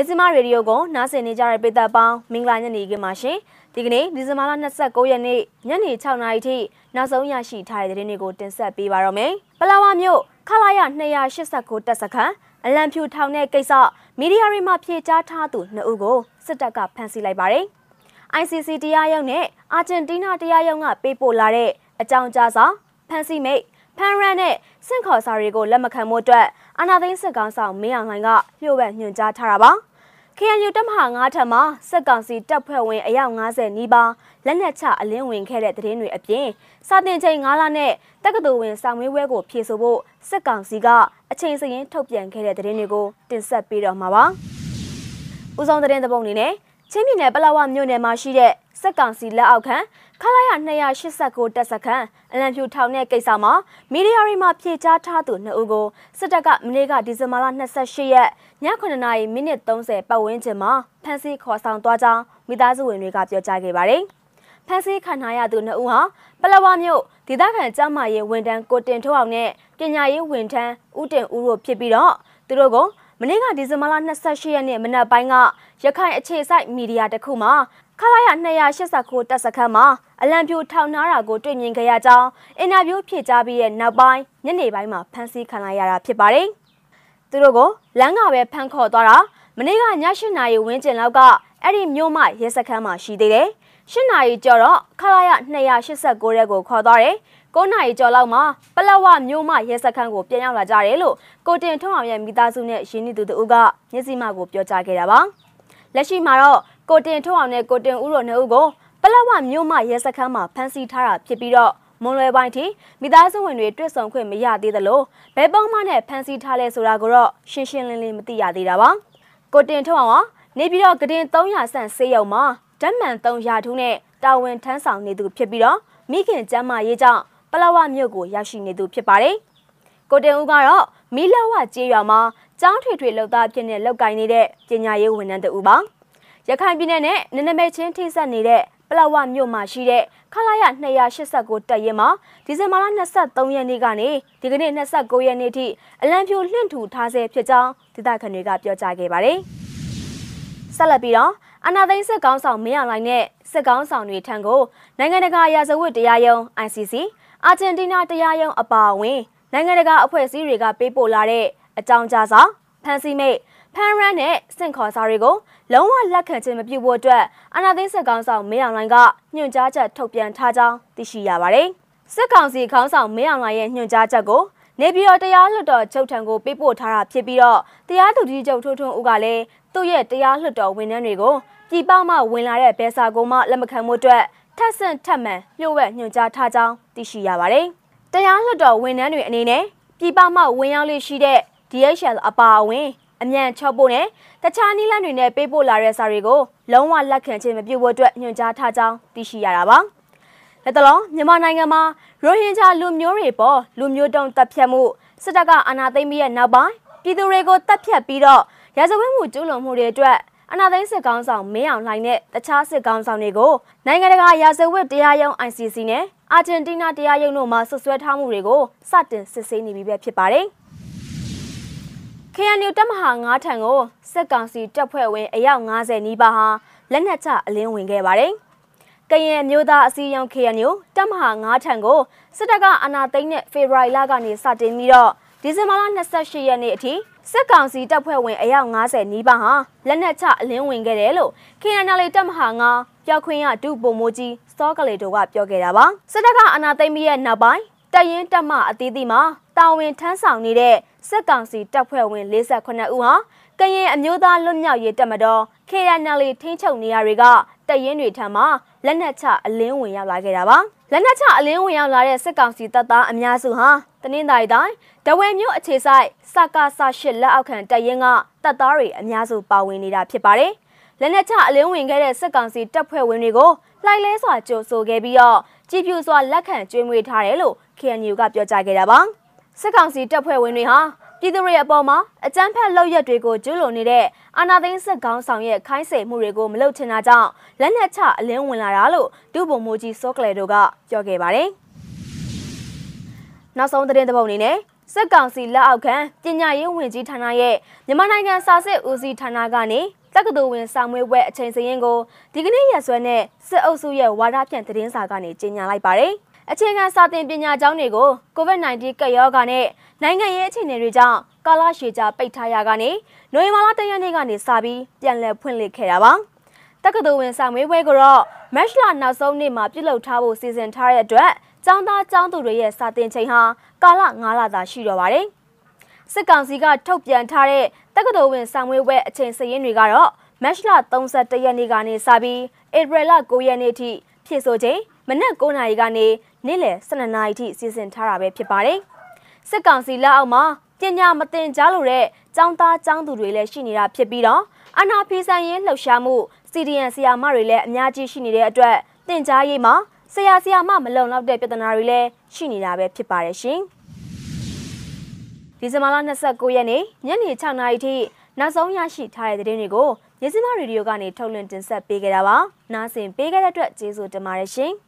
ညစီမရေဒီယိုကိုနားဆင်နေကြတဲ့ပြည်သက်ပေါင်းမင်္ဂလာညနေခင်းပါရှင်ဒီကနေ့ဒီဇင်ဘာလ29ရက်နေ့ညနေ6နာရီထိနောက်ဆုံးရရှိထားတဲ့သတင်းတွေကိုတင်ဆက်ပေးပါရမယ်ပလာဝါမြို့ခလာရ289တပ်စခန်းအလံဖြူထောင်တဲ့ကိစ္စမီဒီယာတွေမှာဖြေကြားထားသူနှစ်ဦးကိုစစ်တပ်ကဖမ်းဆီးလိုက်ပါတယ် ICC တရားရုံးနဲ့အာဂျင်တီးနားတရားရုံးကပေးပို့လာတဲ့အကြောင်းကြားစာဖမ်းဆီးမိတ် ဖန်ရန်နဲ့စင့်ခေါ်စာတွေကိုလက်မခံမှုအတွက်အာနာသိန်းစစ်ကောင်ဆောင်မင်းအောင်လှိုင်ကလျှို့ဝှက်ညွှန်ကြားထားတာပါ KNU တပ်မဟာ9ထပ်မှာစစ်ကောင်စီတပ်ဖွဲ့ဝင်အယောက်90နီးပါးလက်နက်ချအလင်းဝင်ခဲ့တဲ့သတင်းတွေအပြင်စာတင်ချိန်9လနဲ့တက္ကသိုလ်ဝင်စာမေးပွဲကိုဖြေဆိုဖို့စစ်ကောင်စီကအချိန်စရင်ထုတ်ပြန်ခဲ့တဲ့သတင်းတွေကိုတင်ဆက်ပေးတော့မှာပါ။ဦးဆောင်သတင်းသဘုံအနေနဲ့ချင်းပြည်နယ်ပလောဝမြို့နယ်မှာရှိတဲ့စစ်ကောင်စီလက်အောက်ခံ ခလာရ289တပ်စခန်းအလံဖြူထောင်တဲ့ကိစ္စမှာမီဒီယာတွေမှာဖြေကြားထားသူနှစ်ဦးကိုစစ်တပ်ကမနေ့ကဒီဇင်ဘာလ28ရက်ည9နာရီမိနစ်30ပတ်ဝန်းကျင်မှာဖမ်းဆီးခေါ်ဆောင်သွားကြောင်းမိသားစုဝင်တွေကပြောကြားခဲ့ပါတယ်။ဖမ်းဆီးခံထားရသူနှစ်ဦးဟာပလဝမြို့ဒေသခံကျမ်းမာရေးဝန်ထမ်းကိုတင်ထိုးအောင်နဲ့ပညာရေးဝန်ထမ်းဦးတင်ဦးတို့ဖြစ်ပြီးတော့သူတို့ကမနေ့ကဒီဇင်ဘာလ28ရက်နေ့မနက်ပိုင်းကရခိုင်အခြေစိုက်မီဒီယာတစ်ခုမှာ ခလာရ289တပ်စခန်းမှာအလံပြိုထောင်နာတာကိုတွေ့မြင်ခဲ့ရကြောင်းအင်တာဗျူးဖြေကြားပြီးတဲ့နောက်ပိုင်းညနေပိုင်းမှာဖမ်းဆီးခံလိုက်ရတာဖြစ်ပါတယ်။သူတို့ကိုလမ်းကပဲဖမ်းခေါ်သွားတာမနေ့ကည8နာရီဝန်းကျင်လောက်ကအဲ့ဒီမြို့မရဲစခန်းမှာရှိသေးတယ်။8နာရီကျော်တော့ခလာရ289ရဲကိုခေါ်သွားတယ်။9နာရီကျော်လောက်မှာပလဝမြို့မရဲစခန်းကိုပြန်ရောက်လာကြတယ်လို့ကိုတင်ထွန်းအောင်ရဲ့မိသားစုနဲ့ရင်းနှီးသူတို့ကမျက်စိမှကိုပြောကြားခဲ့တာပါ။လက်ရှိမှာတော့ ကိုတင်ထွန်းအောင်နဲ့ကိုတင်ဦးတို့နှစ်ဦးကိုပလက်ဝမြို့မရဲစခန်းမှာဖမ်းဆီးထားတာဖြစ်ပြီးတော့မွန်လွယ်ပိုင်းထိမိသားစုဝင်တွေတွေ့ဆုံခွင့်မရသေးသလိုဘယ်ပုံမှနဲ့ဖမ်းဆီးထားလဲဆိုတာကိုတော့ရှင်းရှင်းလင်းလင်းမသိရသေးတာပါကိုတင်ထွန်းအောင်ကနေပြီးတော့ကတင်300ဆန့်ဆေးရုံမှာဓာတ်မှန်300ထူးနဲ့တာဝန်ထမ်းဆောင်နေသူဖြစ်ပြီးတော့မိခင်ကျမ်းမာရေးကြောင့်ပလက်ဝမြို့ကိုရောက်ရှိနေသူဖြစ်ပါတယ်ကိုတင်ဦးကတော့မီလဝကျေးရွာမှာကျောင်းထွေထွေလှုပ်သားဖြစ်နေလောက်ကင်နေတဲ့ပညာရေးဝန်ထမ်းတူပါ ရခိုင်ပြည်နယ်နဲ့နနမဲချင်းထိစပ်နေတဲ့ပလဝမြို့မှာရှိတဲ့ခလာရ289တပ်ရဲမှာဒီဇင်ဘာလ23ရက်နေ့ကနေဒီကနေ့29ရက်နေ့ထိအလံဖြူလွှင့်ထူထားဆဲဖြစ်ကြောင်းဒေသခံတွေကပြောကြားခဲ့ပါတယ်။ဆက်လက်ပြီးတော့အနာသိန်းစစ်ကောင်းဆောင်မင်းအောင်လှိုင်နဲ့စစ်ကောင်းဆောင်တွေထံကိုနိုင်ငံတကာရာဇဝတ်တရားရုံး ICC အာဂျင်တီးနားတရားရုံးအပါအဝင်နိုင်ငံတကာအဖွဲ့အစည်းတွေကပေးပို့လာတဲ့အကြောင်းကြားစာဖန်စီမိတ် ဖန်ရန်နဲ့စင့်ခေါ်စာတွေကိုလုံးဝလက်ခံခြင်းမပြုဖို့အတွက်အာဏာသိမ်းစစ်ကောင်ဆောင်မင်းအောင်လှိုင်ကညွှန်ကြားချက်ထုတ်ပြန်ထားကြောင်းသိရှိရပါတယ်။စစ်ကောင်စီခေါင်းဆောင်မင်းအောင်လှိုင်ရဲ့ညွှန်ကြားချက်ကိုနေပြည်တော်တရားလွှတ်တော်ချုပ်ထံကိုပေးပို့ထားတာဖြစ်ပြီးတော့တရားသူကြီးချုပ်ထွန်းထွန်းဦးကလည်းသူ့ရဲ့တရားလွှတ်တော်ဝန်ထမ်းတွေကိုပြည်ပမှဝင်လာတဲ့ဘဲစာကိုမှလက်မခံမှုအတွက်ထက်ဆင့်ထက်မှန်လျှို့ဝှက်ညွှန်ကြားထားကြောင်းသိရှိရပါတယ်။တရားလွှတ်တော်ဝန်ထမ်းတွေအနေနဲ့ပြည်ပမှဝင်ရောက်လေးရှိတဲ့ DHL အပါအဝင် အမြန်ချော့ဖို့နဲ့တခြားနည်းလမ်းတွေနဲ့ပေးပို့လာတဲ့စာတွေကိုလုံးဝလက်ခံခြင်းမပြုဖို့အတွက်ညွှန်ကြားထားကြောင်းသိရှိရတာပါ။လက်တလုံးမြန်မာနိုင်ငံမှာရိုဟင်ဂျာလူမျိုးတွေပေါ်လူမျိုးတုံးတပ်ဖြတ်မှုစစ်တပ်ကအာဏာသိမ်းပြီးတဲ့နောက်ပိုင်းပြည်သူတွေကိုတပ်ဖြတ်ပြီးတော့ရာဇဝတ်မှုကျူးလွန်မှုတွေအတွက်အနာသိန်းစစ်ကောင်းဆောင်မင်းအောင်လှိုင်နဲ့တခြားစစ်ကောင်းဆောင်တွေကိုနိုင်ငံတကာရာဇဝတ်တရားရုံး ICC နဲ့အာဂျင်တီးနားတရားရုံးတို့မှဆွဆွဲထားမှုတွေကိုစတင်စစ်ဆေးနေပြီပဲဖြစ်ပါတယ်။ KNU တပ်မဟာ9ထံကိုစစ်ကောင်စီတပ်ဖွဲ့ဝင်အယောက်90နီးပါးဟာလက်နက်ချအလင်းဝင်ခဲ့ပါတယ်။ကရင်မျိုးသားအစည်းအရုံး KNU တပ်မဟာ9ထံကိုစစ်တပ်ကအနာသိမ်းတဲ့ဖေဖော်ဝါရီလကနေစတင်ပြီးတော့ဒီဇင်ဘာလ28ရက်နေ့အထိစစ်ကောင်စီတပ်ဖွဲ့ဝင်အယောက်90နီးပါးဟာလက်နက်ချအလင်းဝင်ခဲ့တယ်လို့ KNL တပ်မဟာ9ပြောက်ခွင့်ရဒုဗိုလ်မှူးကြီးစောကလေးတို့ကပြောခဲ့တာပါစစ်တပ်ကအနာသိမ်းပြီးရဲ့နောက်ပိုင်းတရင်တပ်မအသီးသီးမှာတာဝန်ထမ်းဆောင်နေတဲ့ စစ်ကောင်စီတပ်ဖွဲ့ဝင်48ဦးဟာကရင်အမျိုးသားလွတ်မြောက်ရေးတပ်မတော် KNL ထိန်းချုပ်နေရာတွေကတရင်တွေထံမှလက်နက်ချအလင်းဝင်ရောက်လာခဲ့တာပါလက်နက်ချအလင်းဝင်ရောက်လာတဲ့စစ်ကောင်စီတပ်သားအများစုဟာတနင်္သာရီတိုင်းဒဝဲမြို့အခြေဆိုင်စကားဆရှစ်လက်အောက်ခံတပ်ရင်းကတပ်သားတွေအများစုပါဝင်နေတာဖြစ်ပါတယ်လက်နက်ချအလင်းဝင်ခဲ့တဲ့စစ်ကောင်စီတပ်ဖွဲ့ဝင်တွေကိုလှိုက်လဲစွာကြိုဆိုခဲ့ပြီးတော့ကြည်ပြူစွာလက်ခံကျွေးမွေးထားတယ်လို့ KNU ကပြောကြားခဲ့တာပါ စစ်ကောင်စီတပ်ဖွဲ့ဝင်တွေဟာပြည်သူတွေအပေါ်မှာအကြမ်းဖက်လုပ်ရက်တွေကိုကျူးလွန်နေတဲ့အာဏာသိမ်းစစ်ကောင်ဆောင်ရဲ့ခိုင်းစေမှုတွေကိုမလုပ်ချင်တာကြောင့်လက်နက်ချအလင်းဝင်လာတာလို့ဒုဗိုလ်မှူးကြီးစောကလေတို့ကပြောခဲ့ပါတယ်။နောက်ဆုံးသတင်းတစ်ပုဒ်အနေနဲ့စက်ကောင်စီလက်အောက်ခံပညာရေးဝန်ကြီးဌာနရဲ့မြန်မာနိုင်ငံစာစစ်ဦးစီးဌာနကနေတက္ကသိုလ်ဝင်စာမွေးပွဲအချိန်စရင်ကိုဒီကနေ့ရက်စွဲနဲ့စစ်အုပ်စုရဲ့ဝါဒဖြန့်သတင်းစာကနေကြေညာလိုက်ပါတယ်။ အခြေခံစာသင်ပညာကျောင်းတွေကို COVID-19 ကပ်ရောဂါနဲ့နိုင်ငံရေးအခြေအနေတွေကြောင့်ကာလရှည်ကြာပိတ်ထားရကနေနိုဝင်ဘာလတရက်နေ့ကနေစပြီးပြန်လည်ဖွင့်လှစ်ခဲ့တာပါ။တက္ကသိုလ်ဝင်စာမွေးပွဲကိုတော့မတ်လနောက်ဆုံးနေ့မှာပြုလုပ်ထားဖို့စီစဉ်ထားတဲ့အတွက်ကျောင်းသားကျောင်းသူတွေရဲ့စာသင်ချိန်ဟာကာလ9လသာရှိတော့ပါတယ်။စစ်ကောင်စီကထုတ်ပြန်ထားတဲ့တက္ကသိုလ်ဝင်စာမွေးပွဲအချိန်စရင်းတွေကတော့မတ်လ31ရက်နေ့ကနေစပြီးဧပြီလ9ရက်နေ့ထိဖြစ်ဆိုချိန်မနက်9နာရီကနေ နေ့လယ်12နာရီထိစီစဉ်ထားတာပဲဖြစ်ပါတယ်။စစ်ကောင်စီလက်အောက်မှာပညာမသင်ကြားလို့တဲ့ចောင်းသားចောင်းသူတွေလည်းရှိနေတာဖြစ်ပြီးတော့အနာဖီဆိုင်ရေးလှုပ်ရှားမှု CDN ဆရာမတွေလည်းအများကြီးရှိနေတဲ့အတွက်သင်ကြားရေးမှာဆရာဆရာမမလုံလောက်တဲ့ပြဿနာတွေလည်းရှိနေတာပဲဖြစ်ပါတယ်ရှင်။ဒီဇင်ဘာလ29ရက်နေ့ညနေ6နာရီထိနောက်ဆုံးရရှိထားတဲ့သတင်းတွေကိုရစင်းမရေဒီယိုကနေထုတ်လွှင့်တင်ဆက်ပေးကြတာပါ။နားဆင်ပေးကြတဲ့အတွက်ကျေးဇူးတင်ပါတယ်ရှင်။